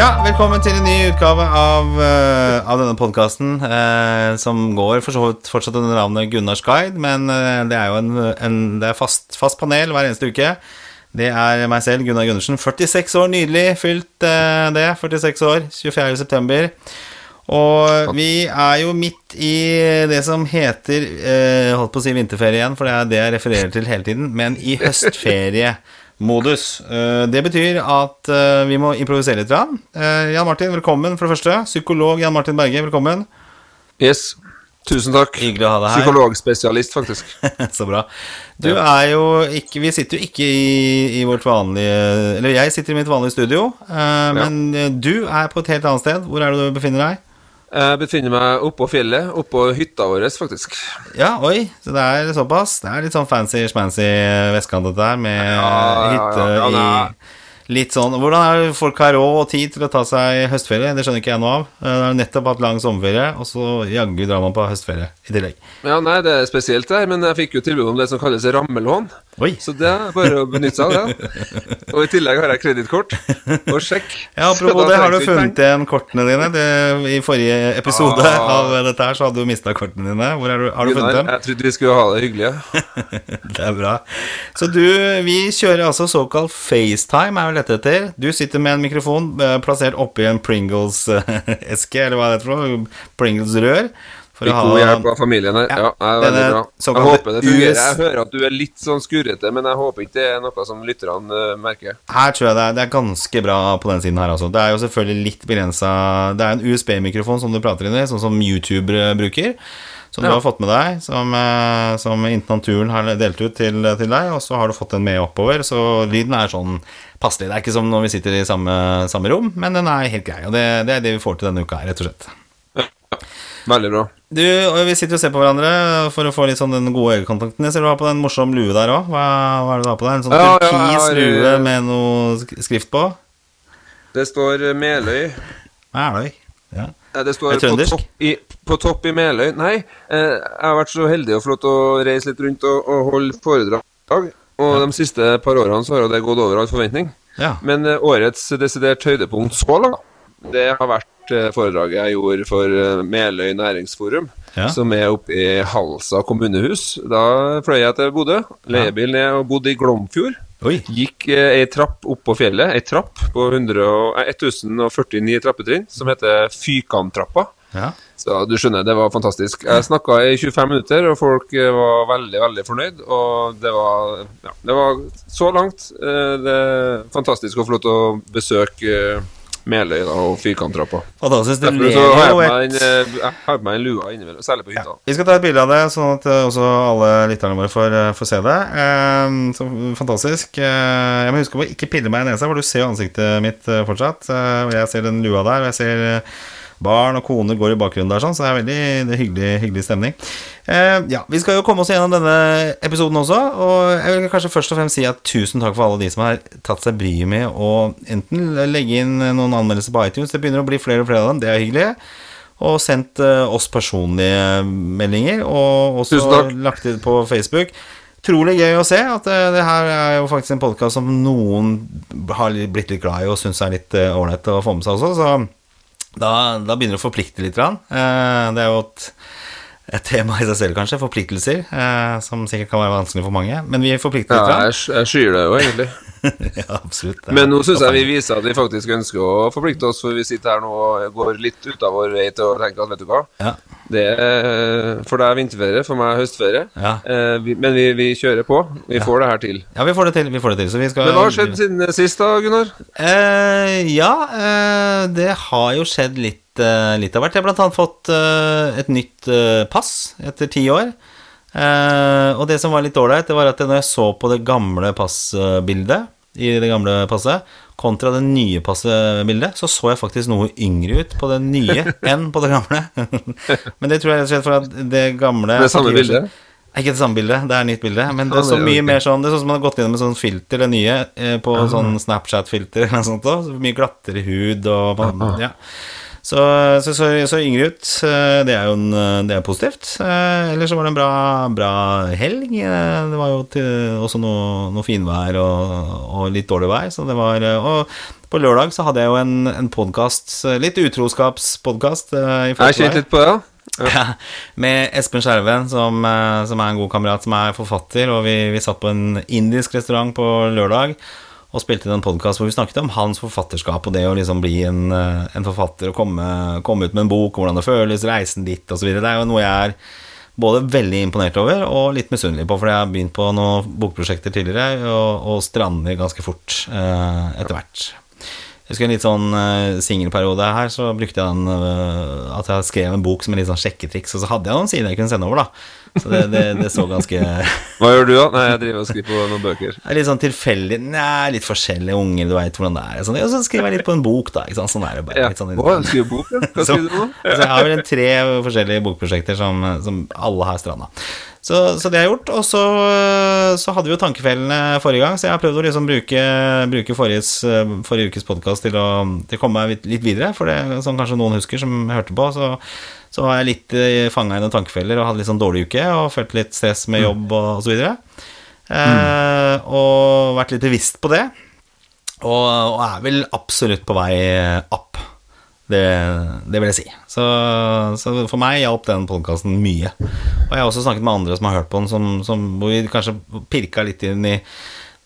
Ja, velkommen til en ny utgave av, uh, av denne podkasten, Uh, som går for så vidt fortsatt under navnet Gunnars guide, men uh, det er jo en, en det er fast, fast panel hver eneste uke. Det er meg selv, Gunnar Gundersen. 46 år, nydelig fylt eh, det. 46 år, 24. september. Og vi er jo midt i det som heter eh, Holdt på å si vinterferie igjen, for det er det jeg refererer til hele tiden, men i høstferiemodus. Eh, det betyr at eh, vi må improvisere litt. Eh, Jan Martin, velkommen, for det første. Psykolog Jan Martin Berge, velkommen. Yes. Tusen takk. Hyggelig å ha deg her. Psykologspesialist, faktisk. Så bra. Du er jo ikke Vi sitter jo ikke i, i vårt vanlige Eller jeg sitter i mitt vanlige studio, men ja. du er på et helt annet sted. Hvor er det du befinner deg? Jeg befinner meg oppå fjellet, oppå hytta vår, faktisk. Ja, oi, så det er såpass. Det er litt sånn fancy-schmancy vestkant dette her, med Ja, hytte ja, ja, i litt sånn Hvordan er det folk har råd og tid til å ta seg høstferie? Det skjønner ikke jeg noe av. Eh, Det har nettopp hatt lang sommerferie, og så jaggu drar man på høstferie i tillegg. Ja, nei, det er spesielt der, men jeg fikk jo tilbud om det som kalles rammelån. Så det er bare å benytte seg av det. Og i tillegg har jeg kredittkort. Og sjekk. Ja, Apropos det, har du funnet igjen kortene dine? Det, I forrige episode Ah. av dette her så hadde du mista kortene dine. Hvor du, har du funnet dem? Jeg trodde vi skulle ha det hyggelig. Det er bra. Så du, vi kjører altså såkalt FaceTime, er vel dette etter. Du sitter med en mikrofon eh, plassert oppi en Pringles-eske, eller hva det er for noe. Pringles-rør. For å ha hjelp av familien her. Ja, Ja, det er veldig bra. Jeg håper det fungerer. US Jeg hører at du er litt sånn skurrete, men jeg håper ikke det er noe som lytterne uh, merker. Her tror jeg det er, det er ganske bra på den siden her, altså. Det er jo selvfølgelig litt begrensa Det er en USB-mikrofon som du prater inn i, sånn som YouTube bruker. Som du har fått med deg, som, eh, som Internaturen har delt ut til, til deg. Og så har du fått den med oppover, så lyden er sånn passelig. Det er ikke som når vi sitter i samme, samme rom, men den er helt grei. Og det, det er det vi får til denne uka her, rett og slett. Veldig bra. Du, og Vi sitter og ser på hverandre for å få litt sånn den gode øyekontakten. Jeg ser du har på deg en morsom lue der òg. Hva, hva er det du har på deg? En sånn Ja, ja, turkis har, lue eh, med noe skrift på? Det står eh, Meløy. Meløy. Ja. Eh, Det står på topp, i, på topp i Meløy. Nei, eh, jeg har vært så heldig og flott å reise litt rundt og, og holde foredrag. Og de siste par årene så har det gått over all forventning. ja. Men årets desidert høydepunkt så langt, det har vært eh, foredraget jeg gjorde for eh, Meløy næringsforum, Ja. som er oppe i Halsa kommunehus. Da fløy jeg til Bodø, leiebil ned og bodde i Glomfjord. Oi. Gikk eh, ei trapp opp på fjellet, ei trapp på 100 og- eh, 1049 trappetrinn, som heter Fykantrappa. Ja. Så du skjønner, det var fantastisk. Jeg snakka i 25 minutter, og folk var veldig, veldig fornøyd. Og det var, ja, det var så langt det er fantastisk å få lov til å besøke Meløy da, og Fyrkanttrappa. Fantastisk. Derfor så har jeg på meg en, eh, jeg meg en lue innimellom, særlig på hytta. Vi skal ta et bilde av det, sånn at eh, også alle lytterne våre får, eh, får se det. Eh, så fantastisk. Eh, jeg må huske på å ikke pille meg i nesa, for du ser jo ansiktet mitt fortsatt. Og jeg ser den lua der, og jeg ser barn og kone går i bakgrunnen der, sånn, så det er veldig det er hyggelig, hyggelig stemning. Eh, ja, Vi skal jo komme oss gjennom denne episoden også, og jeg vil kanskje først og fremst si at tusen takk for alle de som har tatt seg bryet med å enten legge inn noen anmeldelser på iTunes, det begynner å bli flere og flere av dem, det er hyggelig og sendt eh, oss personlige meldinger, og også lagt det på Facebook. Trolig gøy å se at eh, det her er jo faktisk en podkast som noen har blitt litt glad i og syns er litt eh, ålreit å få med seg også, så da, da begynner det å forplikte litt. Eh, det er jo et, et tema i seg selv, kanskje. Forpliktelser. eh, Som sikkert kan være vanskelig for mange. Men vi forplikter Ja, litt. Ja, jeg, jeg skyer det jo, egentlig. ja, absolutt. Er- Men nå syns jeg vi viser at vi faktisk ønsker å forplikte oss, for vi sitter her nå og går litt ut av vår vei til å tenke at vet du hva, Ja. det er for deg vinterferie, for meg høstferie. Ja. Eh, vi, men vi, vi kjører på. Vi får det her til. ja, vi får det til. Vi får det til. Så vi skal Men hva har skjedd siden sist, da, Gunnar? Eh, ja, eh, det har jo skjedd litt, eh, litt av hvert. Jeg har blant annet fått eh, et nytt eh, pass etter ti år. Og det som var litt ålreit, det var at når jeg så på det gamle passbildet i det gamle passet, kontra det nye passbildet, så så jeg faktisk noe yngre ut på det nye enn på det gamle. Men det tror jeg rett og slett for at det gamle Det er samme bildet? er ikke det samme bildet, det er nytt bilde. Men det er så mye mer sånn Det er sånn som man har gått gjennom med sånn filter, det nye, på sånn Snapchat-filter eller noe sånt òg. Så mye glattere hud og Ja. Så, så, så, så yngre ut. eh, Det er jo en, eh, det er positivt. Eh, Ellers så var det en bra, bra helg. Det var jo til, også noe, noe finvær og, og litt dårlig vær, så det var Og på lørdag så hadde jeg jo en, en podkast, litt utroskapspodkast, Jeg har Jeg kjente litt på det, ja. ja, med Espen Skjerven, som, som, er en god kamerat, som er forfatter. Og vi, vi satt på en indisk restaurant på lørdag og spilte inn en podkast hvor vi snakket om hans forfatterskap og det å liksom bli en, eh, en forfatter og komme, komme, ut med en bok, hvordan det føles, reisen dit osv. Det er jo noe jeg er både veldig imponert over og litt misunnelig på, for jeg har begynt på noen bokprosjekter tidligere og, og strander ganske fort eh, etter hvert. Jeg husker en litt sånn uh, singelperiode her, så brukte jeg den uh, at jeg skrev en bok som en litt sånn sjekketriks, og så hadde jeg noen sider jeg kunne sende over, da. Så det, det, det så ganske Hva gjør du, da? Nei, jeg driver og skriver på noen bøker. Litt sånn tilfeldig Nei, litt forskjellige unger, du veit hvordan det er. Sånn, og så skriver jeg litt på en bok, da. Ikke sant? Sånn er det bare. Litt sånn, Å, skriver bok, ja. Hva skriver du nå? så jeg har vel en tre forskjellige bokprosjekter som, som alle har stranda. Så, så, det har jeg gjort. Og så, så, hadde vi jo Tankefellene forrige gang, så jeg har prøvd å liksom bruke, bruke forrige, forrige ukes podkast til, til, å komme meg litt videre. For det, som kanskje noen husker, som hørte på, så, så var jeg litt fanga i noen tankefeller og hadde litt sånn dårlig uke og følte litt stress med jobb og, og så videre. Eh, og vært litt bevisst på det. Og, og er vel absolutt på vei opp. Det, det, vil jeg si. Så, så for meg hjalp den podkasten mye. Og jeg har også snakket med andre som har hørt på den, som, som, hvor vi kanskje pirka litt inn i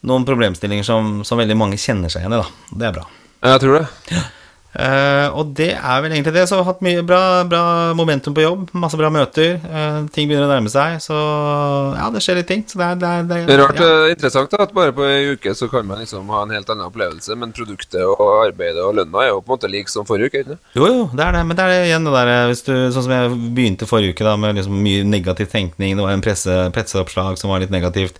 noen problemstillinger som, som, veldig mange kjenner seg igjen i. da Det er bra. Jeg tror det. Ja. Uh, og det er vel egentlig det. Så jeg har hatt mye bra, bra momentum på jobb. Masse bra møter. Uh, ting begynner å nærme seg. Så ja, det skjer litt ting. Så det er, det er, det er, det er rart ja. uh, interessant da, at bare på ei uke så kan man liksom ha en helt annen opplevelse, men produktet og arbeidet og lønna er jo på en måte lik som forrige uke, ikke Jo, jo, det er det. Men det er igjen det der hvis du, Sånn som jeg begynte forrige uke, da med liksom mye negativ tenkning. Det var en presse, presseoppslag som var litt negativt.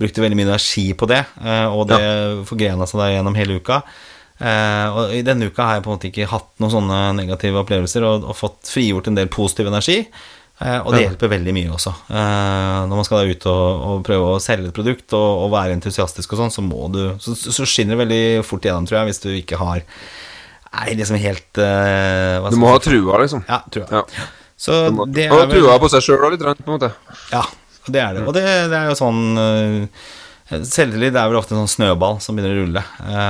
Brukte veldig mye energi på det, og det ja. forgrena seg da gjennom hele uka. Uh, og I denne uka har jeg på en måte ikke hatt noen sånne negative opplevelser og, og fått frigjort en del positiv energi. Uh, og det hjelper veldig mye også. Uh, når man skal da ut og, og, prøve å selge et produkt og, og være entusiastisk og sånn, så må du så, så, skinner det veldig fort igjennom, tror jeg, hvis du ikke har Nei, liksom helt Du må ha trua, liksom. Ja, trua. Ja. Så må, det er vel... trua på seg sjøl òg, litt, på en måte. Ja, det er det. Og det, det er jo sånn Selvtillit er vel ofte en sånn snøball som begynner å rulle,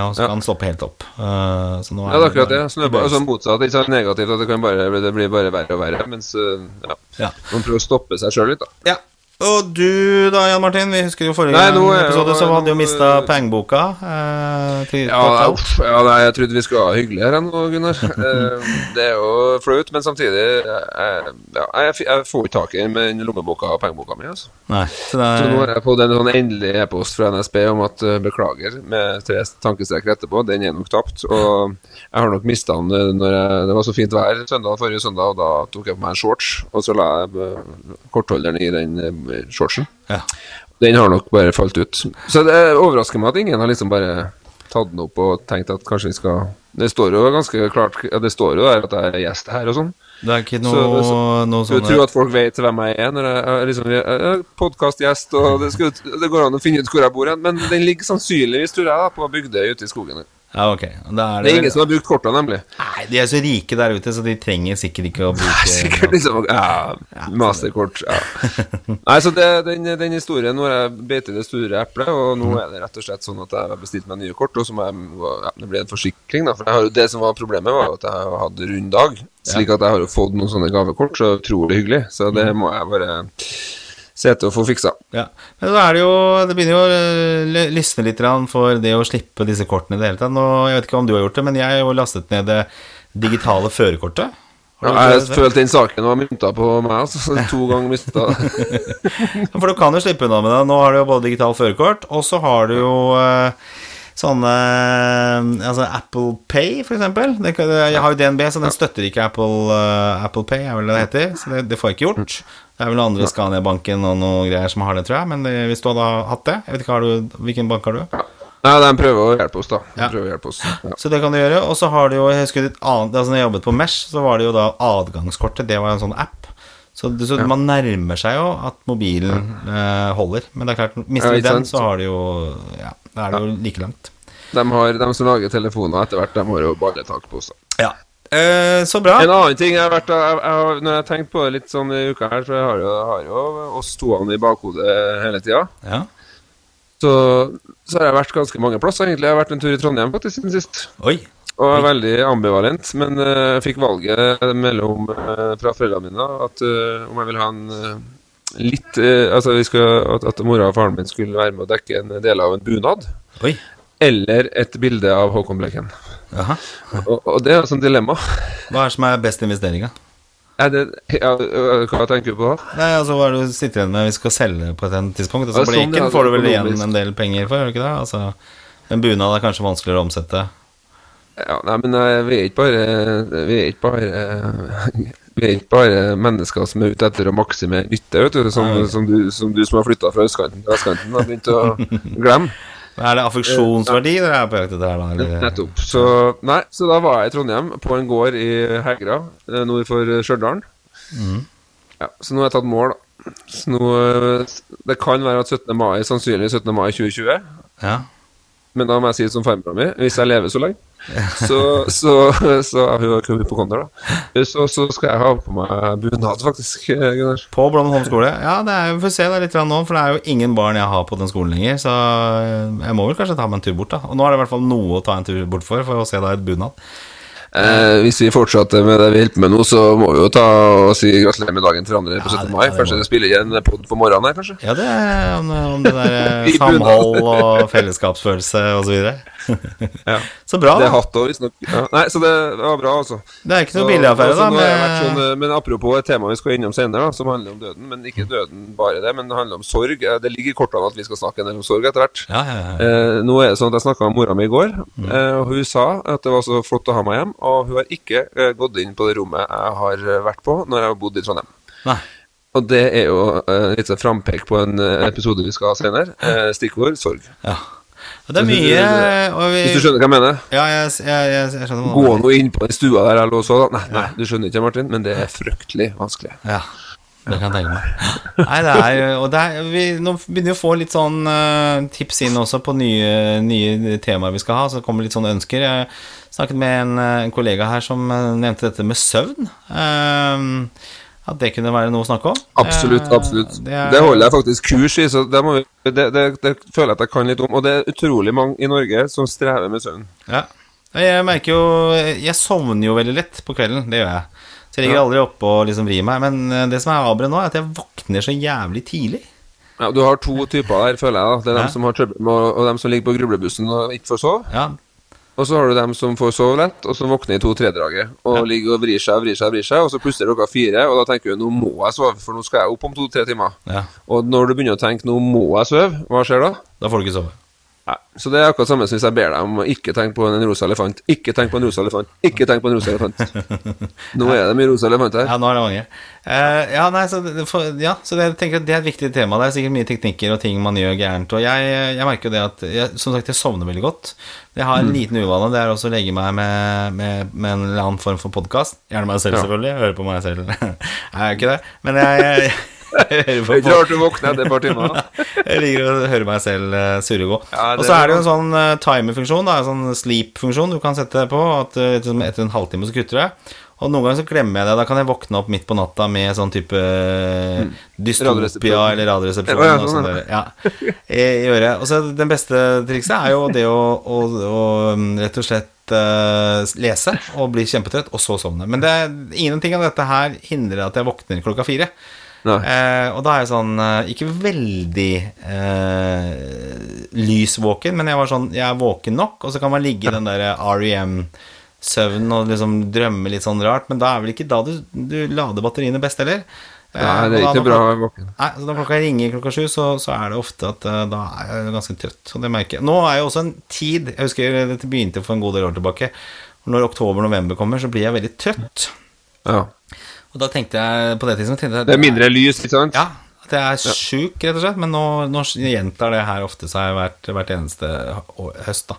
og så Ja. kan den stoppe helt opp. Så nå Ja, det er akkurat det. Snøball, altså motsatt. Ikke sant negativt, at det, kan bare, det blir bare verre og verre. Mens ja. Ja. man prøver å stoppe seg sjøl litt, da. Ja. Og du da, Jan Martin? Vi husker jo forrige Nei, nå er episode så hadde jo mista pengeboka. eh, Ja, ja nei, jeg trodde vi skulle ha hyggelig her nå, Gunnar. Eh, det er jo flaut, men samtidig eh, ja, jeg, jeg får ikke tak i den lommeboka og pengeboka mi. Altså. Nei, så det Så nå er, har jeg fått en sånn endelig e-post fra NSB om at uh, beklager, med tre tankestreker etterpå. Den er nok tapt. Og jeg har nok mista den eh, når jeg, det var så fint vær søndag forrige søndag, og da tok jeg på meg en shorts, og så la jeg eh, kortholderen i den shortsen. ja. Den har nok bare falt ut. Så det overrasker meg at ingen har liksom bare tatt den opp og tenkt at kanskje vi skal Det står jo ganske klart ja, Det står jo der at jeg er gjest her og sånn. det er ikke Så- noe, så- noe sånn Du tror at folk vet hvem jeg er når jeg er liksom, podkastgjest, og det, skal, det går an å finne ut hvor jeg bor hen. Men den ligger sannsynligvis, tror jeg, da, på Bygdøy ute i skogen. Ja, ok. Da er Det er ingen som har brukt kortene, nemlig. Nei, de er så rike der ute, så de trenger sikkert ikke å bruke Sikkert liksom Ja, masterkort. Ja. Nei, så det, den, den historien Nå har jeg beit i det store eplet, og nå er det rett og slett sånn at jeg har bestilt meg nye kort, og så må jeg ja, Det blir en forsikring, da. For har, det som var problemet, var at jeg har hatt rund dag. Slik at jeg har jo fått noen sånne gavekort, så utrolig hyggelig. Så det må jeg bare se til å få fiksa. Ja. Men da er det jo Det begynner jo å eh, lysne litt for det å slippe disse kortene i det hele tatt. Nå, jeg vet ikke om du har gjort det, men jeg har jo lastet ned det digitale førerkortet. Ja, jeg følte den saken var mynta på meg, altså. Så to ganger mista For du kan jo slippe unna med det. Nå har du jo både digital førerkort, og så har du jo eh, sånne eh, Altså Apple Pay, for eksempel. Jeg har jo DNB, så den støtter ikke Apple, Apple Pay, er vel det det heter. Så det, det får jeg ikke gjort. Det er vel andre Scania-banken og noe greier som har det, tror jeg. Men det, hvis du hadde hatt det Jeg vet ikke, har du, Hvilken bank har du? Nei, de prøver å hjelpe oss, da. Ja. hjelpe oss. Ja. Så det kan du gjøre. Og så har du jo Jeg husker et annet altså når jeg jobbet på Mesh, så var det jo da adgangskortet. Det var en sånn app. Så, det, så man nærmer seg jo at mobilen eh, holder. Men det er klart, mister Ja, du den, så har du jo Ja, da er det jo like langt. De, har, de som lager telefoner etter hvert, de har jo balletak på oss. Eh, så bra. En annen ting jeg har vært jeg, jeg, Når jeg har tenkt på det litt sånn i uka her, for jeg har jo, har jo oss toene i bakhodet hele tida, Ja. Så, så har jeg vært ganske mange plasser, egentlig. Jeg har vært en tur i Trondheim faktisk siden sist. Oi. Og er veldig ambivalent, men jeg jeg fikk valget mellom uh, fra foreldrene mine at uh, om jeg vil ha en eh, litt eh, Altså vi skal, at, at mora og faren min skulle være med å dekke en del av en bunad. Oi. Eller et bilde av Håkon Bleken. Og, og det er et sånt dilemma. Hva er det som er best investeringa? Er det, ja, hva tenker du på? Nei, altså Hva er det du sitter igjen med hvis du skal selge på et tidspunkt? Altså, sånn, Bleken ja, får du vel igjen en del penger for, gjør du ikke det? Altså, En bunad er kanskje vanskeligere å omsette. Ja, nei, men nei, vi er ikke bare Vi er ikke bare Vi er ikke bare mennesker som er ute etter å maksimere nytte, vet du. Som, som, du, som du som har flytta fra østkanten til vestkanten har begynt å glemme. Men Er det affeksjonsverdi dere er på jakt etter her, da? Nettopp. Så, nei, så da var jeg i Trondheim, på en gård i Hegra, eh, nord for Stjørdal. Mm. Ja, så nå har jeg tatt mål, da. Så nå, eh, det kan være at 17. mai, sannsynligvis 17. mai 2020. Ja. Men da må jeg si det som farmora mi, hvis jeg lever så lenge. Så, så, så Hun har ikke da. Så, så skal jeg ha på meg bunad, faktisk. eh, Gunnar. På Blomholm skole? Ja, det er, vi får se det litt nå, for det er jo ingen barn jeg har på den skolen lenger. Så jeg må vel kanskje ta meg en tur bort, da. Og nå er det i hvert fall noe å ta en tur bort for, for å se da et bunad. Eh, hvis vi fortsetter med det vi holder på med nå, så må vi jo ta og si gratulerer med dagen til andre på 17. mai. Kanskje det spiller igjen en pod på morgenen her, kanskje? Ja, det er om, om det der eh, samhold og fellesskapsfølelse og så videre. Ja. Så bra, Det er hatt og visstnok ja. Nei, så det var bra, altså. Det er ikke noe billig affære, altså, da. vært sånn, eh, men apropos et tema vi skal innom senere, da, som handler om døden. Men ikke døden bare det, men det handler om sorg. Eh, Det ligger i kortene at vi skal snakke en del om sorg etter hvert. ja, ja, ja. Eh, nå er det sånn at Jeg snakka med mora mi i går, Mm. eh, og hun sa at det var så flott å ha meg hjem. Og hun har ikke uh, gått inn på det rommet jeg har eh, vært på når jeg har bodd i Trondheim. Nei. Og det er jo uh, litt sånn frampek på en episode vi skal ha senere. Uh, stikkord sorg. Ja. Det er mye vi, Hvis du skjønner hva jeg mener? Ja, jeg, jeg, jeg, jeg skjønner Gå nå inn på den stua der jeg lå så, da. Nei, nei, du skjønner ikke, Martin, men det er fryktelig vanskelig. Ja, det kan jeg tenke meg. Nå begynner vi å få litt sånn uh, tips inn også på nye, nye temaer vi skal ha. Så det kommer litt sånne ønsker. Jeg snakket med en, eh, en kollega her som eh, nevnte dette med søvn. Eh, at det kunne være noe å snakke om. Absolutt, Eh, absolutt. det er- Det holder jeg faktisk kurs i, så det, vi, det, det, det føler jeg at jeg kan litt om. Og det er utrolig mange i Norge som strever med søvn. Ja. Jeg merker jo Jeg sovner jo veldig lett på kvelden. Det gjør jeg. Så jeg ligger aldri oppe og liksom vrir meg. Men det som er avbrutt nå, er at jeg våkner så jævlig tidlig. Ja, Du har to typer der, føler jeg. da Det er Ja. dem som har trøbbel med og dem som ligger på grublebussen og ikke får sove. Ja, Og så har du dem som får sove lett, og som våkner i to-tre-draget. Og Ja. ligger og vrir seg og vrir seg, vrir seg og så plutselig er klokka fire, og da tenker du nå må jeg sove, for nå skal jeg opp om to-tre timer. ja. Og når du begynner å tenke nå må jeg sove, hva skjer da? Da får du ikke sove. Nei. Så det er akkurat samme som hvis jeg ber deg om å ikke tenke på en rosa elefant. Ikke tenk på en rosa elefant. Ikke tenk på en rosa elefant. Nå er det mye rosa elefant her. Ja, nå er det mange. Uh, ja, nei, så, for, ja, så det, jeg tenker at det er et viktig tema. Det er sikkert mye teknikker og ting man gjør gærent. Og jeg, jeg merker jo det at jeg, Som sagt, jeg sovner veldig godt. Jeg har en Mm. liten uvane. Det er også å legge meg med, med, med en eller annen form for podkast. Gjerne meg selv, Ja. selvfølgelig. høre på meg selv. jeg gjør ikke det. Men jeg, ikke rart du våkner etter et par timer. jeg liker å høre meg selv uh, surre gå. Ja, og så er det jo en sånn uh, timerfunksjon, en sånn sleep-funksjon du kan sette på. At uh, etter, en halvtime så kutter det. Og noen ganger så glemmer jeg det. Da kan jeg våkne opp midt på natta med sånn type mm. dystopia eller radioresepsjon. Ja, og sånn ja, i, øret. Og så den beste trikset er jo det å, å, å um, rett og slett uh, lese og bli kjempetrøtt, og så sovne. Men det, ingenting av dette her hindrer at jeg våkner klokka fire. Eh, og da er jeg sånn eh, Ikke veldig eh, lysvåken, men jeg var sånn Jeg er våken nok, og så kan man ligge i den der REM-søvnen og liksom drømme litt sånn rart, men da er vel ikke da du, du lader batteriene best heller? Eh, Nei, det er ikke bra å våken. Nei, så Når klokka ringer klokka sju, så, så er det ofte at eh, da er jeg ganske trøtt. Og det merker jeg. Nå er jo også en tid Jeg husker dette begynte for en god del år tilbake. Når oktober-november kommer, så blir jeg veldig trøtt. Ja. Og da tenkte jeg på det tidspunktet jeg, Det er mindre lys, ikke sant? ja, at jeg er sjuk, rett og slett. Men nå, nå gjentar det her ofte seg hvert, hvert eneste høst. da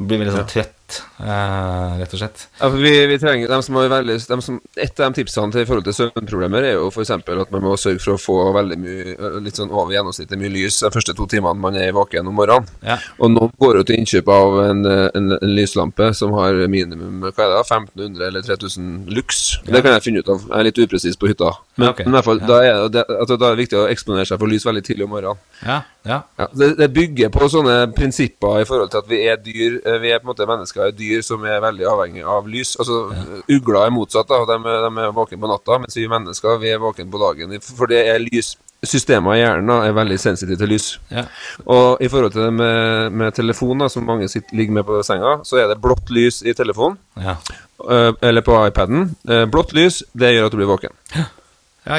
Blir veldig sånn trøtt, eh, rett og slett. Ja, vi, vi trenger dem som har veldig dem som, Et av de tipsene til i forhold til søvnproblemer er jo f.eks. at man må sørge for å få veldig mye litt sånn over gjennomsnittet mye lys de første to timene man er våken om morgenen. Ja. Og nå går jo til innkjøp av en, en, en lyslampe som har minimum hva er det, da, 1500 eller 3000 lux. Det kan jeg finne ut av. Jeg er litt upresis på hytta. Men, okay. men i hvert fall, ja. da, er det, altså, da er det viktig å eksponere seg for lys veldig tidlig om morgenen. Ja, ja. Det, det bygger på sånne prinsipper i forhold til at vi er dyr eh, Vi er på en måte mennesker er dyr som er veldig avhengig av lys. Altså, Ugler er motsatt. da De, de er våkne på natta, mens vi mennesker vi er våkne på dagen. For det er lys Systemet i hjernen da, er veldig sensitive til lys. ja. Og i forhold til det med, med telefon, da, som mange sitter, ligger med på senga, så er det blått lys i telefonen, ja. eh, eller på iPaden. Eh, blått lys, det gjør at du blir våken. Ja,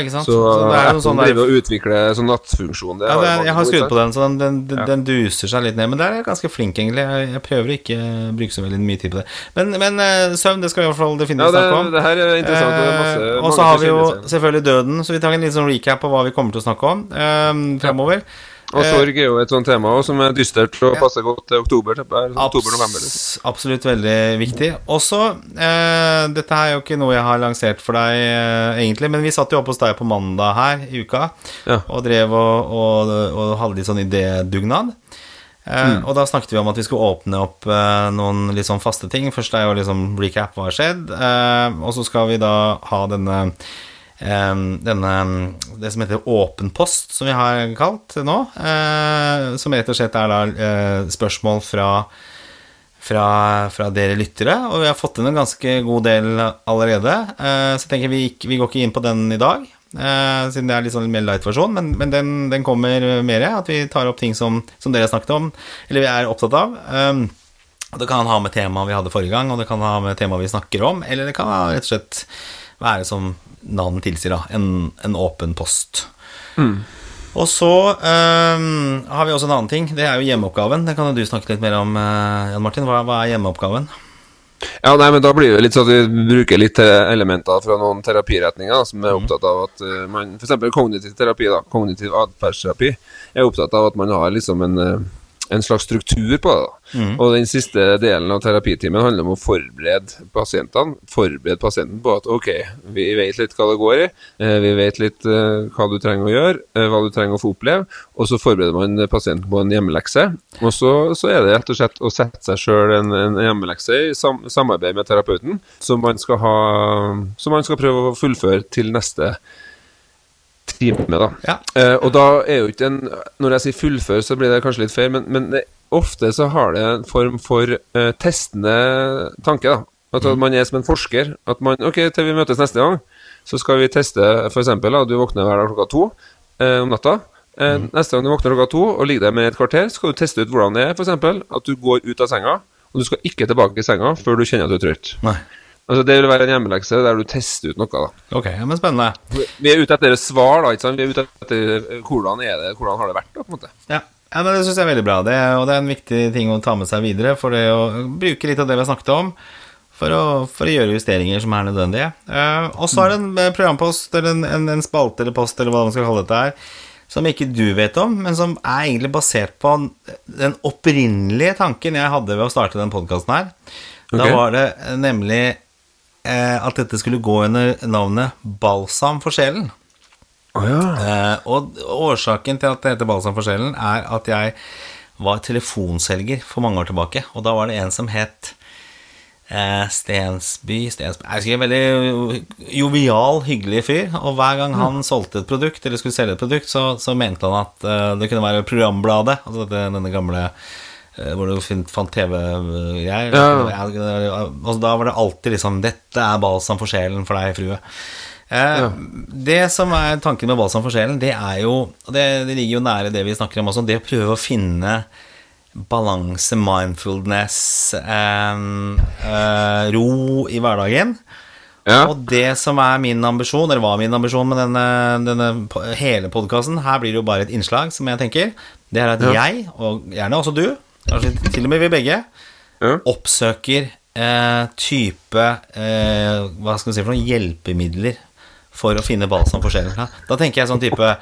ikke sant? Så, det er jo Apple sånn der driver og utvikler sånn nattfunksjon. Det Ja, det er, jeg har skrudd på den, så den, den, den, Ja. den duser seg litt ned. Men der er jeg ganske flink, egentlig. Jeg, jeg prøver ikke å bruke så veldig mye tid på det. Men, men eh, søvn, det skal vi i hvert fall Ja, definitivt snakke om. det her er interessant. og masse, Eh, og så har vi jo selvfølgelig døden, så vi tar en liten sånn recap på hva vi kommer til å snakke om eh, fremover. Og Eh, sorg er jo et sånt tema også, som er dystert og passer godt til oktober. er Oktober-november. liksom. Abs absolutt veldig viktig. Også, eh, dette er jo ikke noe jeg har lansert for deg eh, egentlig, men vi satt jo oppe hos deg på mandag her i uka Ja. og drev og, og, og hadde litt sånn idédugnad. Eh, Og da snakket vi om at vi skulle åpne opp eh, noen litt sånn faste ting. Først er jo liksom recap hva har skjedd, eh, og så skal vi da ha denne denne, det som heter åpen post, som vi har kalt nå. eh, som rett og slett er da eh, spørsmål fra, fra, fra dere lyttere. Og vi har fått inn en ganske god del allerede. eh, så jeg tenker vi, vi går ikke inn på den i dag, siden det er litt sånn mer light-versjon. Men, men den, den kommer mer. At vi tar opp ting som, som dere har snakket om, eller vi er opptatt av. Um, Det kan ha med temaet vi hadde forrige gang, og det kan ha med temaet vi snakker om, eller det kan rett og slett være som navnet tilsier, da, en, en åpen post. Og så um, har vi også en annen ting. Det er jo hjemmeoppgaven. Det kan jo du snakke litt mer om, eh, Jan Martin. Hva, hva er hjemmeoppgaven? Ja, nei, men Da blir det litt sånn at vi bruker litt eh, elementer fra noen terapiretninger som er opptatt av at eh, man F.eks. kognitiv terapi, da, kognitiv atferdsterapi, er opptatt av at man har liksom en, en slags struktur på det. da. Og den siste delen av terapitimen handler om å forberede pasientene. Forberede pasienten på at ok, vi vet litt hva det går i, eh, vi vet litt eh, hva du trenger å gjøre, eh, hva du trenger å få oppleve, og så forbereder man pasienten på en hjemmelekse. Og så, så er det rett og slett å sette seg sjøl en, en hjemmelekse i sam, samarbeid med terapeuten, som man skal ha Som man skal prøve å fullføre til neste time, da. Ja. Eh, og da er jo ikke en Når jeg sier fullfør, så blir det kanskje litt feil, men, men det, ofte så har det en form for eh, testende tanke, da. At, at man er som en forsker. At man Ok, til vi møtes neste gang, så skal vi teste f.eks. Du våkner hver dag klokka to eh, om natta. Mm. Neste gang du våkner klokka to og ligger der med et kvarter, skal du teste ut hvordan det er, f.eks. At du går ut av senga, og du skal ikke tilbake i senga før du kjenner at du er trøtt. Altså Det vil være en hjemmelekse der du tester ut noe. da Ok, ja, men spennende. vi er ute etter svar, da. ikke sant? Vi er ute etter hvordan er det, hvordan har det vært. da, på en måte. Ja, ja men Det syns jeg er veldig bra. Det, og det er en viktig ting å ta med seg videre. For det å bruke litt av det vi har snakket om, for å, for å gjøre justeringer som er nødvendige. Uh, og så er det en eh, programpost, eller en, en, en spalte eller post, eller hva man skal kalle dette her, som ikke du vet om, men som er egentlig basert på den opprinnelige tanken jeg hadde ved å starte den podkasten her. Da var det nemlig at dette skulle gå under navnet Balsam for sjelen. Eh, og årsaken til at det heter Balsam for sjelen, er at jeg var telefonselger for mange år tilbake. Og da var det en som het eh, Stensby, Stensby Jeg husker en veldig jovial, hyggelig fyr. Og hver gang han solgte et produkt, eller skulle selge et produkt, så, så mente han at eh, det kunne være programbladet. Altså denne gamle eh, hvor du fant TV-greier. Ja. Og da var det alltid liksom 'Dette er balsam for sjelen for deg, frue'. Eh, Det som er tanken med balsam for sjelen, det er jo og det, det ligger jo nære det vi snakker om også, det å prøve å finne balanse, mindfulness, eh, eh, ro i hverdagen. Ja. Og det som er min ambisjon, eller var min ambisjon med denne, denne hele podkasten Her blir det jo bare et innslag, som jeg tenker. Det er at Ja. jeg, og gjerne også du, kanskje til og med vi begge, Ja. oppsøker eh, type eh, Hva skal vi si for noen hjelpemidler for å finne balsam for sjelen. Da tenker jeg sånn type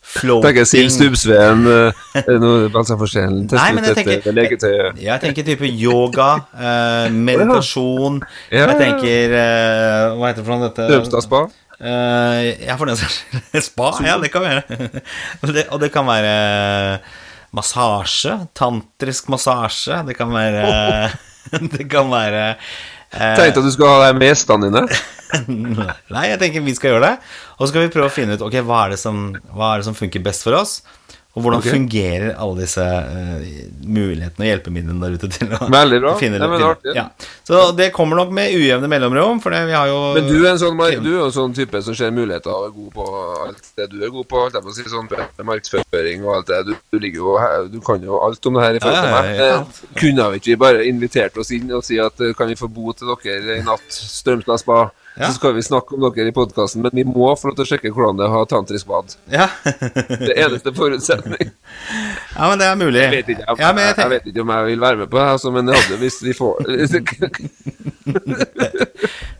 Tenker Siv floating Stubbsveen uh, balsam for sjelen? Testet tenker, et jeg tenker type yoga, eh, meditasjon Ja. Jeg tenker eh, Hva heter det for noe? Dette Strømstad spa? Eh, ja, for den saks skyld. Spa, ja, det kan være. og, det, og det kan være massasje. Tantrisk massasje. Det kan være Det kan være Tenkte at du skulle ha deg med gjestene dine. Nei, jeg tenker vi skal gjøre det. Og så skal vi prøve å finne ut Ok, hva er det som, hva er det som funker best for oss. Og hvordan okay. fungerer alle disse uh, mulighetene og hjelpemidlene der ute til å Veldig bra. finne Ja, men finne- artig. ja. Så det kommer nok med ujevne mellomrom, for det, vi har jo Men du er en sånn, du er en sånn type som ser muligheter og er god på alt det du er god på. alt på si sånn markedsføring og alt det. Du, du ligger jo her, du kan jo alt om det her i forhold til meg. ja, Eh, Kunne vi ikke bare invitert oss inn og si at eh, kan vi få bo til dere i natt, Strømsnes spa? Ja. Så skal vi snakke om dere i podkasten, men vi må få lov til å sjekke hvordan det er å ha tantrisk bad. Ja. Det eneste forutsetning. ja, men det er mulig. Jeg vet ikke, jeg, ja, jeg jeg, vet ikke om jeg vil være med på det, altså, men det hadde hvis vi får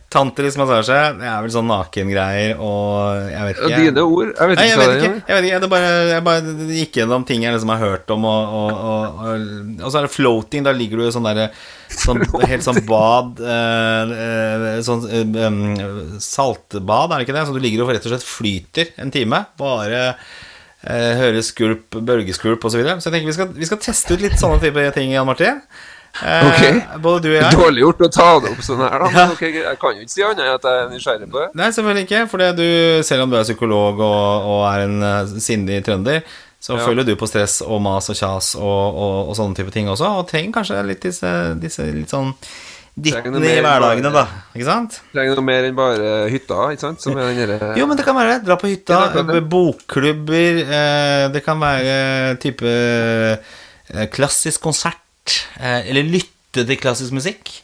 Tantrisk massasje, det er vel sånn nakengreier og Jeg vet ikke. Dine ord. Jeg vet Nei, ikke jeg vet ikke. Jeg, vet ikke. Jeg bare, jeg bare gikk gjennom ting jeg liksom har hørt om, og, og, og, og, så er det floating. Da ligger du i sånn derre sånn, Helt sånn bad eh, eh, Sånn eh, saltbad, er det ikke det? Så du ligger og rett og slett flyter en time. Bare eh, hører skulp, bølgeskulp osv. Så, videre. så jeg tenker vi skal, vi skal teste ut litt sånne type ting, Jan Martin. Eh, Ok. Både du og jeg. Dårlig gjort å ta det opp sånn her, da. Ja. Okay, jeg kan jo ikke si annet enn at jeg er nysgjerrig på det. Nei, selvfølgelig ikke. For du, selv om du er psykolog og, og er en uh, sindig trønder, så Ja. føler du på stress og mas og kjas og, og, og sånne type ting også. Og trenger kanskje litt disse, disse litt sånn dittene i hverdagene, da. Ikke sant? Trenger noe mer enn bare hytta, ikke sant? Som er den derre Jo, men det kan være det. Dra på hytta, Ja, eh, bokklubber eh, Det kan være type eh, klassisk konsert, eh, eller lytte til klassisk musikk.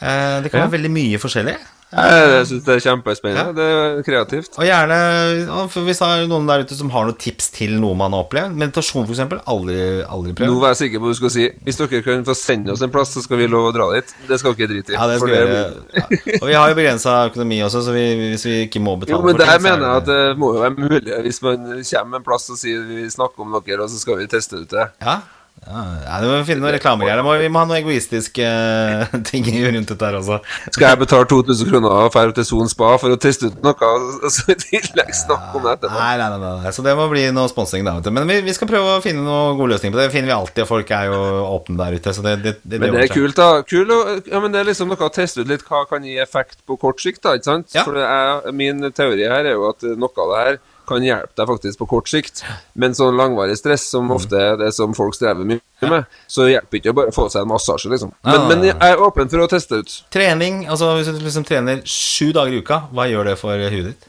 Eh, det kan Ja. være veldig mye forskjellig. Jeg syns det er kjempespennende. Ja. Det er kreativt. Og gjerne for Hvis det er noen der ute som har noen tips til noe man har opplevd Meditasjon, for eksempel. Aldri, aldri Nå var jeg sikker på hva du skulle si. Hvis dere kan få sende oss en plass, så skal vi love å dra dit. Det skal dere drite i. Ja, det skal vi det. Ja. Og vi har jo begrensa økonomi også, så vi, hvis vi ikke må betale Jo, men for ting, der så er mener jeg at det- det må jo være mulig hvis man kommer en plass og sier vi snakker om dere, og så skal vi teste ut det. Ja, ja, du det må vi finne noen reklamegreier. Vi må ha noen egoistiske eh, ting rundt dette her også. Skal jeg betale 2000 kroner og dra til Son spa for å teste ut noe, og så i tillegg snakke om det etterpå? Nei, nei, nei, nei. Så det må bli noe sponsing, da. Men vi, vi skal prøve å finne noen gode løsninger på det. Det finner vi alltid, og folk er jo åpne der ute. Så det, det, det, Men det er kult, da. Kul, ja, men det er liksom noe å teste ut litt hva kan gi effekt på kort sikt, da, ikke sant? Ja. For er, min teori her er jo at noe av det her kan hjelpe deg faktisk på kort sikt. Men sånn langvarig stress, som Mm. ofte er det som folk strever mye med, så hjelper ikke å bare få seg en massasje, liksom. Men, men jeg er åpen for å teste ut. Trening, altså hvis du liksom trener sju dager i uka, hva gjør det for huet ditt?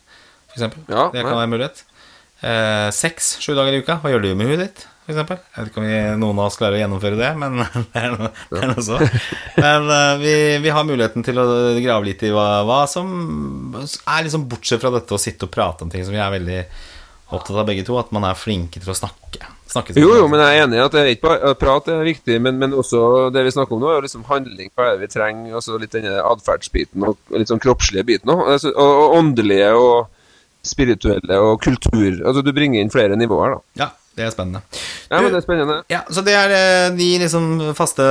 For eksempel. Ja, det kan være en mulighet. Eh, Seks, sju dager i uka, hva gjør du med huet ditt? For eksempel? Jeg vet ikke om vi, noen av oss klarer å gjennomføre det, men det er noe, det er noe så. Men uh, vi, vi har muligheten til å grave litt i hva, hva som er liksom bortsett fra dette å sitte og prate om ting som vi er veldig opptatt av begge to, at man er flinke til å snakke. snakke Jo, jo, men jeg er enig i at det er ikke bare prat er viktig, men, men også det vi snakker om nå, er jo liksom handling. Hva er det vi trenger? Altså litt denne atferdsbiten og litt sånn kroppslige biten òg. Altså, og, og åndelige og spirituelle og kultur. Altså du bringer inn flere nivåer, da. Ja, det er spennende. Ja, men det er spennende. Ja, så det er eh, de liksom faste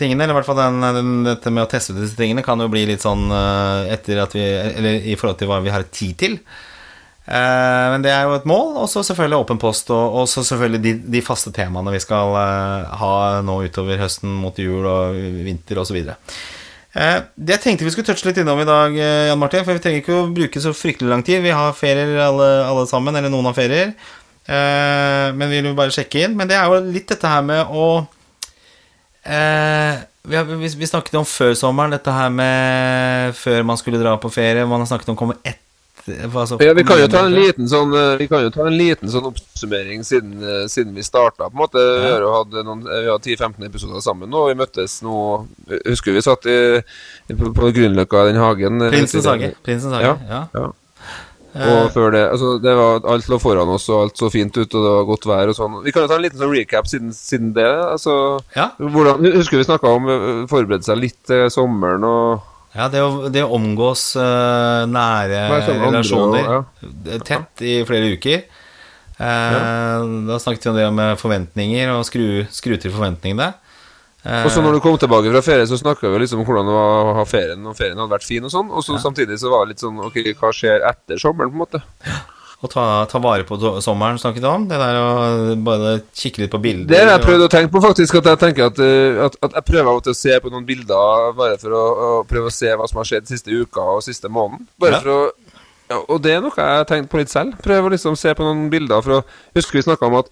tingene, eller i hvert fall den, den, dette med å teste ut disse tingene, kan jo bli litt sånn eh, etter at vi Eller i forhold til hva vi har tid til. Eh, men det er jo et mål, og så selvfølgelig åpen post, og, så selvfølgelig de, de faste temaene vi skal eh, ha nå utover høsten mot jul og vinter osv. Eh, det jeg tenkte vi skulle touche litt innom i dag, eh, Jan Martin, for vi trenger ikke å bruke så fryktelig lang tid. Vi har ferier alle, alle sammen, eller noen har ferier. Eh, men vi vil bare sjekke inn. Men det er jo litt dette her med å eh, vi, har, vi, vi snakket om før sommeren, dette her med før man skulle dra på ferie. Man har snakket om å komme etter altså, Ja, vi kan jo ta en liten sånn eh, Vi kan jo ta en liten sånn oppsummering siden, eh, siden vi starta. Vi har jo hatt eh, Vi har 10-15 episoder sammen nå. Vi møttes nå Husker vi satt i, på, på Grünerløkka, den hagen. Prinsens hage. Prinsens hage. Ja. Ja. Og før det altså det var, Alt lå foran oss, og alt så fint ut, og det var godt vær og sånn. Vi kan jo ta en liten sånn recap siden, siden det. altså Ja. hvordan, Husker vi snakka om å forberede seg litt til sommeren og Ja, det å, det å omgås uh, nære andre relasjoner og- tett i flere uker. Eh, Da snakket vi om det med forventninger, og skru, skru til forventningene. Eh, Og så når du kom tilbake fra ferie, så snakka vi liksom om hvordan det var å ha ferien, og ferien hadde vært fin og sånn. Og så samtidig så var det litt sånn Ok, hva skjer etter sommeren, på en måte? å ta, ta vare på sommeren, snakket du om. Det der å bare kikke litt på bilder. Det har jeg prøvd å tenke på, faktisk. At jeg tenker at, eh, at, at jeg prøver å se på noen bilder bare for å, å prøve å se hva som har skjedd siste uka og siste måneden. Bare Ja. for å ja, Og det er noe jeg har tenkt på litt selv. Prøve å liksom se på noen bilder. For å, husker vi snakka om at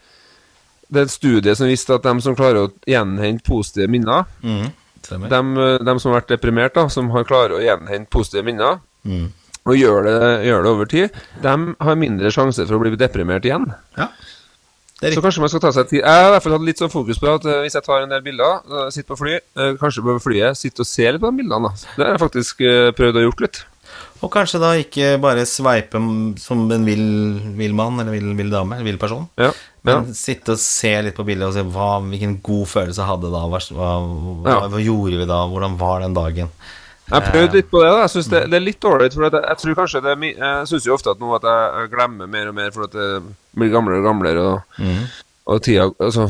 det er en studie som viste at de som klarer å gjenhente positive minner, mm, de, dem, eh, som har vært deprimert, da, som har klarer å gjenhente positive minner, mm. og gjør det, gjør det over tid, de har mindre sjanse for å bli deprimert igjen. Ja. Så kanskje man skal ta seg tid. Jeg har i hvert fall hatt litt sånn fokus på at eh, hvis jeg tar en del bilder, sitter på fly, eh, kanskje på flyet, sitter og ser litt på de bildene. Da. Det har jeg faktisk prøvd å gjort litt. Og kanskje da ikke bare sveipe som en vill, vill mann eller vill, vill dame, eller vill person. Ja. Ja. Men sitte og se litt på bildet og se hva, hvilken god følelse jeg hadde da. Hva, hva, Ja. hva gjorde vi da? Hvordan var den dagen? Jeg har prøvd litt på det. da Jeg synes det, det er litt dårlig. For jeg, jeg tror kanskje det Jeg syns jo ofte at nå at jeg glemmer mer og mer for at jeg blir gamlere og gamlere. Og, mm. og tida Altså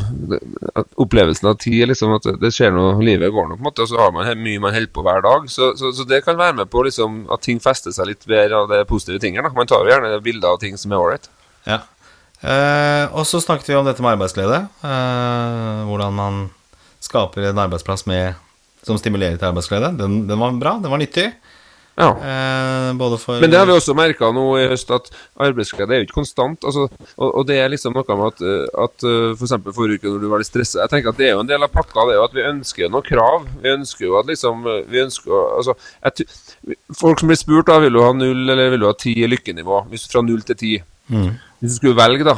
Opplevelsen av tid er liksom at det skjer noe, livet går nå, på en måte, og så har man mye man holder på hver dag. Så, så, så det kan være med på liksom at ting fester seg litt bedre av det positive tingene. da. Man tar jo gjerne bilder av ting som er ålreit. Ja. Eh, og så snakket vi om dette med arbeidsglede. Eh, hvordan man skaper en arbeidsplass med, som stimulerer til arbeidsglede. Den, den var bra, den var nyttig. Ja. Eh, både for Men det har vi også merka nå i høst, at arbeidsglede er jo ikke konstant. Altså, og, og det er liksom noe med at, at f.eks. for forrige uke når du var litt stressa Jeg tenker at det er jo en del av pakka, det er jo at vi ønsker noen krav. Vi ønsker jo at liksom Vi ønsker Altså, jeg, folk som blir spurt, da, vil du ha null eller vil du ha ti i lykkenivå? Hvis fra null til ti. Mm. Hvis du skulle velge, da.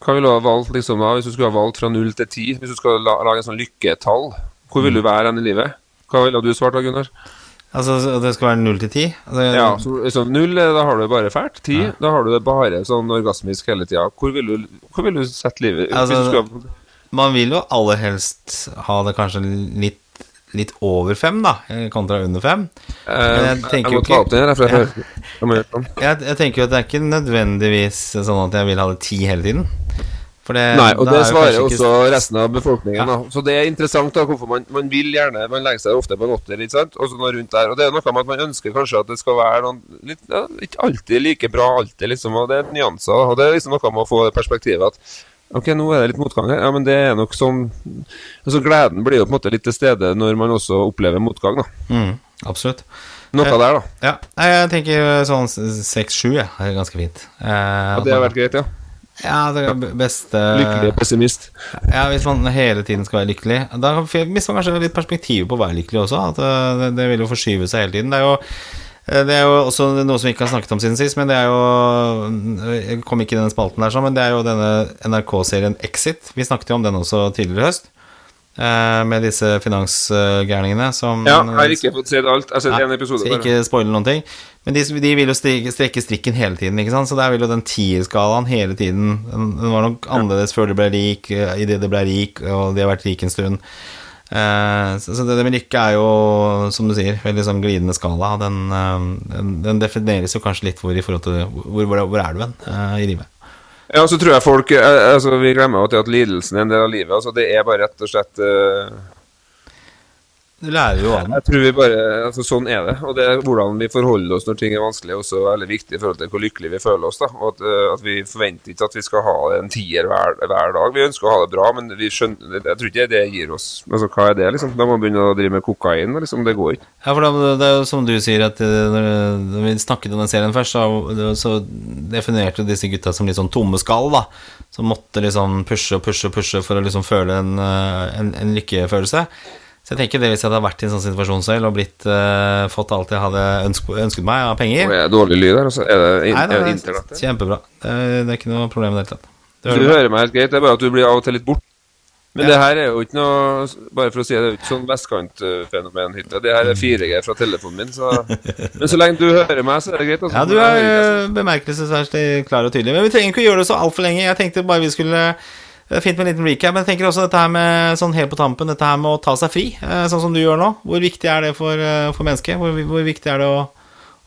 Hva ville du ha valgt liksom da, hvis du skulle ha valgt fra null til ti? Hvis du skal la, lage en sånn lykketall, hvor vil du være enn i livet? Hva ville du svart da, Gunnar? Altså, så det skal være null til ti? Altså, Ja, så, så null, eh, da har du det bare fælt. Ti, da har du det bare sånn orgasmisk hele tida. Hvor vil du, hvor vil du sette livet Altså, Man vil jo aller helst ha det kanskje litt, litt over fem, da, kontra under fem. eh, jeg jeg, tenker jo ikke- jeg jeg. Jeg, tenker jo at det er ikke nødvendigvis sånn at jeg vil ha det ti hele tiden. Det, Nei, og det jo svarer ikke- også resten av befolkningen. Ja. Da. Så det er interessant da, hvorfor man, man vil gjerne Man legger seg ofte på en åtter, ikke sant? Og så noe rundt der. Og det er noe med at man ønsker kanskje at det skal være noen litt, ja, Ikke alltid like bra, alltid, liksom. Og det er nyanser. Og det er liksom noe med å få det perspektivet at Ok, nå er det litt motgang her. Ja, men det er nok sånn altså Gleden blir jo på en måte litt til stede når man også opplever motgang, da. Mm, absolutt. Noe Eh, der, da. Ja, jeg tenker sånn seks-sju, ja, er ganske fint. Eh, Ja, det har vært greit, ja. Ja, det er beste Lykkelig pessimist. Ja, Hvis man hele tiden skal være lykkelig Da mister man kanskje litt perspektiv på å være lykkelig også. At eh, det, det vil jo forskyve seg hele tiden. Det er jo eh, det er jo også noe som vi ikke har snakket om siden sist, men det er jo Jeg kom ikke i denne spalten der, men det er jo denne NRK-serien Exit. Vi snakket jo om den også tidligere i høst. eh, Med disse finansgærningene som Ja, jeg har ikke fått sett alt. Jeg har sett én episode. skal ikke spoile noen ting. Men de, de vil jo strekke, strikken hele tiden, ikke sant? så der vil jo den tierskalaen hele tiden Den, var nok annerledes før de ble rik, eh, idet de ble rik, og de har vært rike en stund. Eh, så, det, med lykke er jo, som du sier, veldig sånn glidende skala. Den, eh, den, defineres jo kanskje litt hvor i forhold til hvor, hvor, hvor er du hen eh, i livet. Ja, så tror jeg folk altså, Vi glemmer jo at lidelsen er en del av livet. Altså, det er bare rett og slett Du lærer jo av den. Jeg tror vi bare altså, Sånn er det. Og det er hvordan vi forholder oss når ting er vanskelig, er også veldig viktig i forhold til hvor lykkelig vi føler oss. da Og at, eh, at vi forventer ikke at vi skal ha en tier hver, hver dag. Vi ønsker å ha det bra, men vi skjønner, jeg tror ikke det gir oss Altså, Hva er det, liksom? Da må man begynne å drive med kokain. Liksom. Det går ikke. Ja, for da, det er jo som du sier, at eh, når, når vi snakket om den serien først, så, så definerte disse gutta som litt sånn tomme skall, da. Som måtte liksom pushe og pushe og pushe for å liksom føle en, eh, en, en lykkefølelse. Så jeg tenker det hvis jeg hadde vært i en sånn situasjon selv og blitt, uh, fått alt jeg hadde ønsket, ønsket meg av penger er det dårlig lyd her? Altså, er det, in, Nei, er det er internettet? kjempebra. Det er, det er ikke noe problem i det hele tatt. Du hører hører meg helt greit, det er bare at du blir av og til litt bort. Men det her er jo ikke noe Bare for å si det, det er jo ikke sånn vestkantfenomen-hytte. Det her er 4G fra telefonen min, så Men så lenge du hører meg, så er det greit. Altså. Ja, du er eh, bemerkelsesverdig klar og tydelig. Men vi trenger ikke å gjøre det så altfor lenge. Jeg tenkte bare vi skulle det er Fint med en liten recap, men jeg tenker også dette her med sånn helt på tampen, dette her med å ta seg fri, eh, sånn som du gjør nå. Hvor viktig er det for, eh, for mennesket? Hvor, hvor viktig er det å,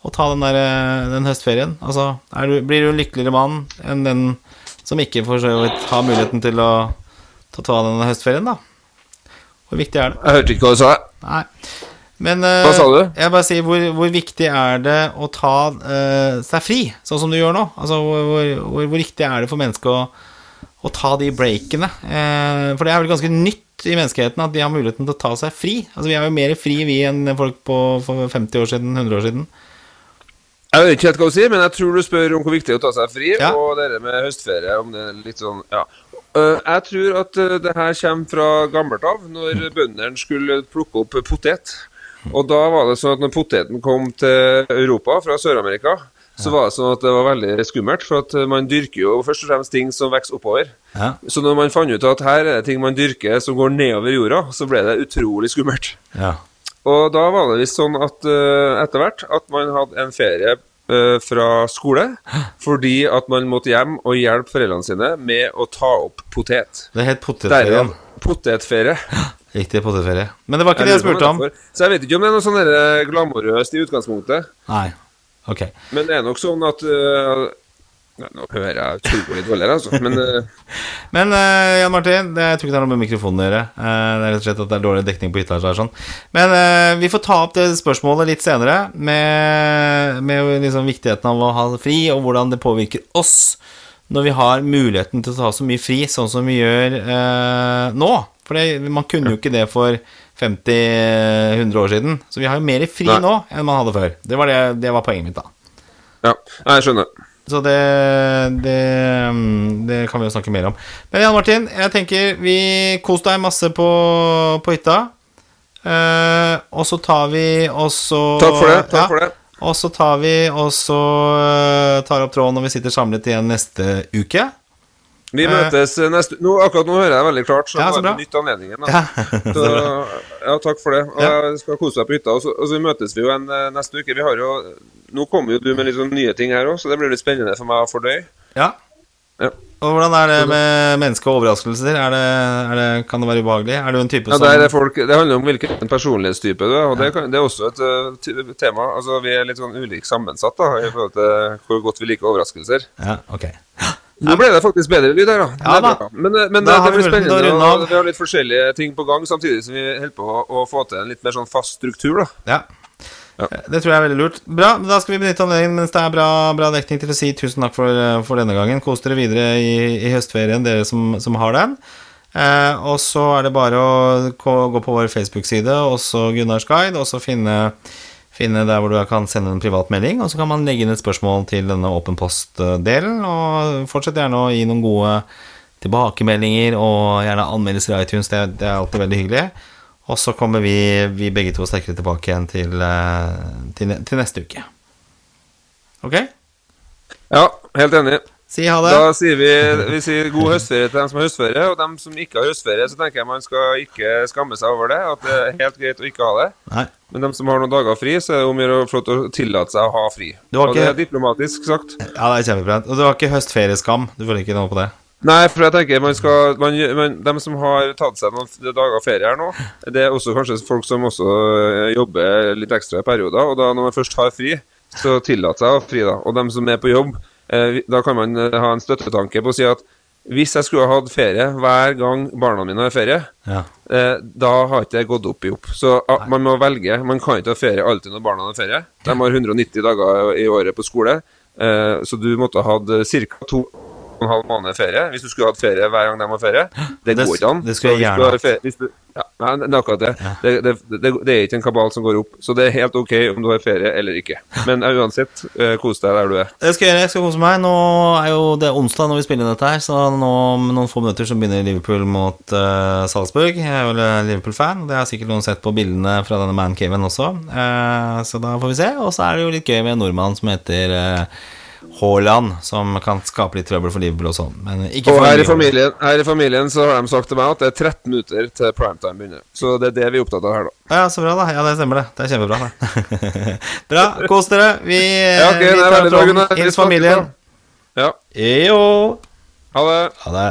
å ta den, der, eh, den høstferien? Altså, du, blir du en lykkeligere mann enn den som ikke for så vidt har muligheten til å, å ta den høstferien, da? Hvor viktig er det? Jeg hørte ikke hva du sa. Nei. Men uh, Hva sa du? Jeg bare sier, hvor, hvor viktig er det å ta uh, seg fri, sånn som du gjør nå? Altså, hvor, hvor, hvor, hvor viktig er det for mennesket å, å ta de breakene? Eh, for det er vel ganske nytt i menneskeheten at de har muligheten til å ta seg fri. Altså, vi er jo mer fri, vi, enn folk på for 50 år siden, 100 år siden. Jeg vet ikke helt hva du sier, men jeg tror du spør om hvor viktig det er å ta seg fri, Ja. og det med høstferie, om det er litt sånn Ja. Øh, jeg tror at øh, det her kommer fra gammelt av, når bøndene skulle plukke opp potet. Og da var det sånn at når poteten kom til Europa fra Sør-Amerika, så var det sånn at det var veldig skummelt, for at øh, man dyrker jo først og fremst ting som vokser oppover. Ja. Så når man fant ut at her er det ting man dyrker som går nedover jorda, så ble det utrolig skummelt. ja. Og da var det visst sånn at uh, etter hvert at man hadde en ferie uh, fra skole fordi at man måtte hjem og hjelpe foreldrene sine med å ta opp potet. Det het potetferien. Potetferie. Riktig potetferie. Men det var ikke det jeg spurte om. Så jeg vet ikke om det er noe sånn glamorøst i utgangspunktet. Nei. Ok. Men det er nok sånn at uh, Nå hører jeg utrolig dårlig, altså. Men uh, Men uh, Jan Martin, jeg tror ikke det har noe med mikrofonen å gjøre. Det er rett og slett at det er dårlig dekning på hytta. Sånn. Men vi får ta opp det spørsmålet litt senere, med, med liksom viktigheten av å ha fri, og hvordan det påvirker oss når vi har muligheten til å ta så mye fri, sånn som vi gjør nå. For det, man kunne jo ikke det for 50-100 år siden. Så vi har jo mer fri Nei. nå enn man hadde før. Det var, det, det var poenget mitt, da. ja, jeg skjønner. Så det, det, det kan vi jo snakke mer om. Men Jan Martin, jeg tenker vi kos deg masse på, på hytta. Eh, og så tar vi og så Takk for det. Takk ja, for det. Og så tar vi og så eh, tar opp tråden når vi sitter samlet igjen neste uke. Vi møtes neste nå, Akkurat nå hører jeg veldig klart, så Ja, så bra. nytt anledningen. Ja, Så, ja, takk for det. Og jeg skal kose meg på hytta. Og så, og så møtes vi jo en eh, neste uke. Vi har jo Nå kommer jo du med litt sånn nye ting her òg, så det blir litt spennende for meg å fordøye. ja. Ja. Og hvordan er det med menneske og overraskelser? Er det, er det, kan det være ubehagelig? Er du en type Ja, som er folk, Det handler om hvilken personlighetstype du er, og det, kan, det er også et uh, tema. Altså, Vi er litt sånn ulikt sammensatt da, i forhold til hvor godt vi liker overraskelser. Ja, ok. Nå ble det faktisk bedre lyd her, da. Ja, da. Men, eh, men Da det, det blir spennende. Og vi har litt forskjellige ting på gang, samtidig som vi holder på å, få til en litt mer sånn fast struktur. da. Ja. Ja. Det tror jeg er veldig lurt. Bra, Da skal vi benytte anledningen mens det er bra, bra dekning til å si tusen takk for, eh, for denne gangen. Kos dere videre i, i høstferien, dere som, som har den. Eh, og så er det bare å gå, gå på vår Facebook-side, også Gunnars guide, og så finne, finne der hvor du kan sende en privat melding. Og så kan man legge inn et spørsmål til denne åpen post-delen. Og fortsett gjerne å gi noen gode tilbakemeldinger, og gjerne anmeldelser i iTunes. Det, det er alltid veldig hyggelig. Og så kommer vi, vi begge to sterkere tilbake igjen til, eh, til, til neste uke. Ok? Ja, helt enig. Si ha det. Da sier vi, vi sier god høstferie til dem som har høstferie, og dem som ikke har høstferie, så tenker jeg man skal ikke skamme seg over det. At det er helt greit å ikke ha det. Nei. Men dem som har noen dager fri, så er det om å gjøre å tillate seg å ha fri. Har Og det er diplomatisk sagt. Ja, det er kjempebra. Og du har ikke høstferieskam? Du føler ikke noe på det? Nei, for jeg tenker man skal man, man, Dem som har tatt seg noen dager ferie her nå, det er også kanskje folk som også øh, jobber litt ekstra i perioder. Og da når man først har fri, så tillater seg å ha fri, da. Og dem som er på jobb, eh, da kan man eh, ha en støttetanke på å si at hvis jeg skulle ha hatt ferie hver gang barna mine har ferie, Ja. eh, da har ikke det gått opp i opp. Så ah, man må velge. Man kan ikke ha ferie alltid når barna har ferie. De har 190 dager i året på skole, eh, så du måtte ha hatt ca. to og en halv måned ferie hvis du skulle hatt ferie hver gang de har ferie. Det Det går ikke an. det skulle jeg gjerne hatt. Ja, det er akkurat det. Det, det, det. er ikke en kabal som går opp. Så det er helt ok om du har ferie eller ikke. Men uansett, eh, kos deg der du er. Det skal jeg gjøre. Jeg skal kose meg. Nå er jo det onsdag når vi spiller dette her, så nå om noen få minutter så begynner Liverpool mot uh, Salzburg. Jeg er vel eh, Liverpool-fan. Det har sikkert noen sett på bildene fra denne mancaven også. Uh, så da får vi se. Og så er det jo litt gøy med en nordmann som heter eh, Haaland, som kan skape litt trøbbel for Liverpool og sånn. Men ikke Og for her i, familien, her i familien så har de sagt til meg at det er 13 minutter til primetime begynner. Så det er det vi er opptatt av her, da. Ja, så bra, da. Ja, det stemmer, det. Det er kjempebra, det. bra. Kos dere. Vi, Ja, okay, vi tar tråden. Hils familien. Ja, Jo. ha det. Ha det.